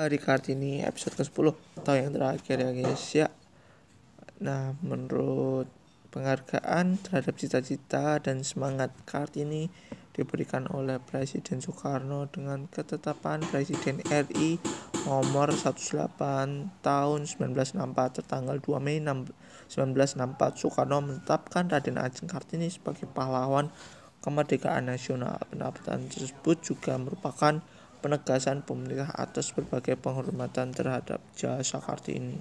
Hari Kartini episode ke-10 atau yang terakhir ya guys ya. Nah menurut penghargaan terhadap cita-cita dan semangat Kartini diberikan oleh Presiden Soekarno dengan ketetapan Presiden RI nomor 18 tahun 1964 tertanggal 2 Mei 1964 Soekarno menetapkan Raden Ajeng Kartini sebagai pahlawan kemerdekaan nasional. Penetapan tersebut juga merupakan penegasan pemerintah atas berbagai penghormatan terhadap jasa Kartini.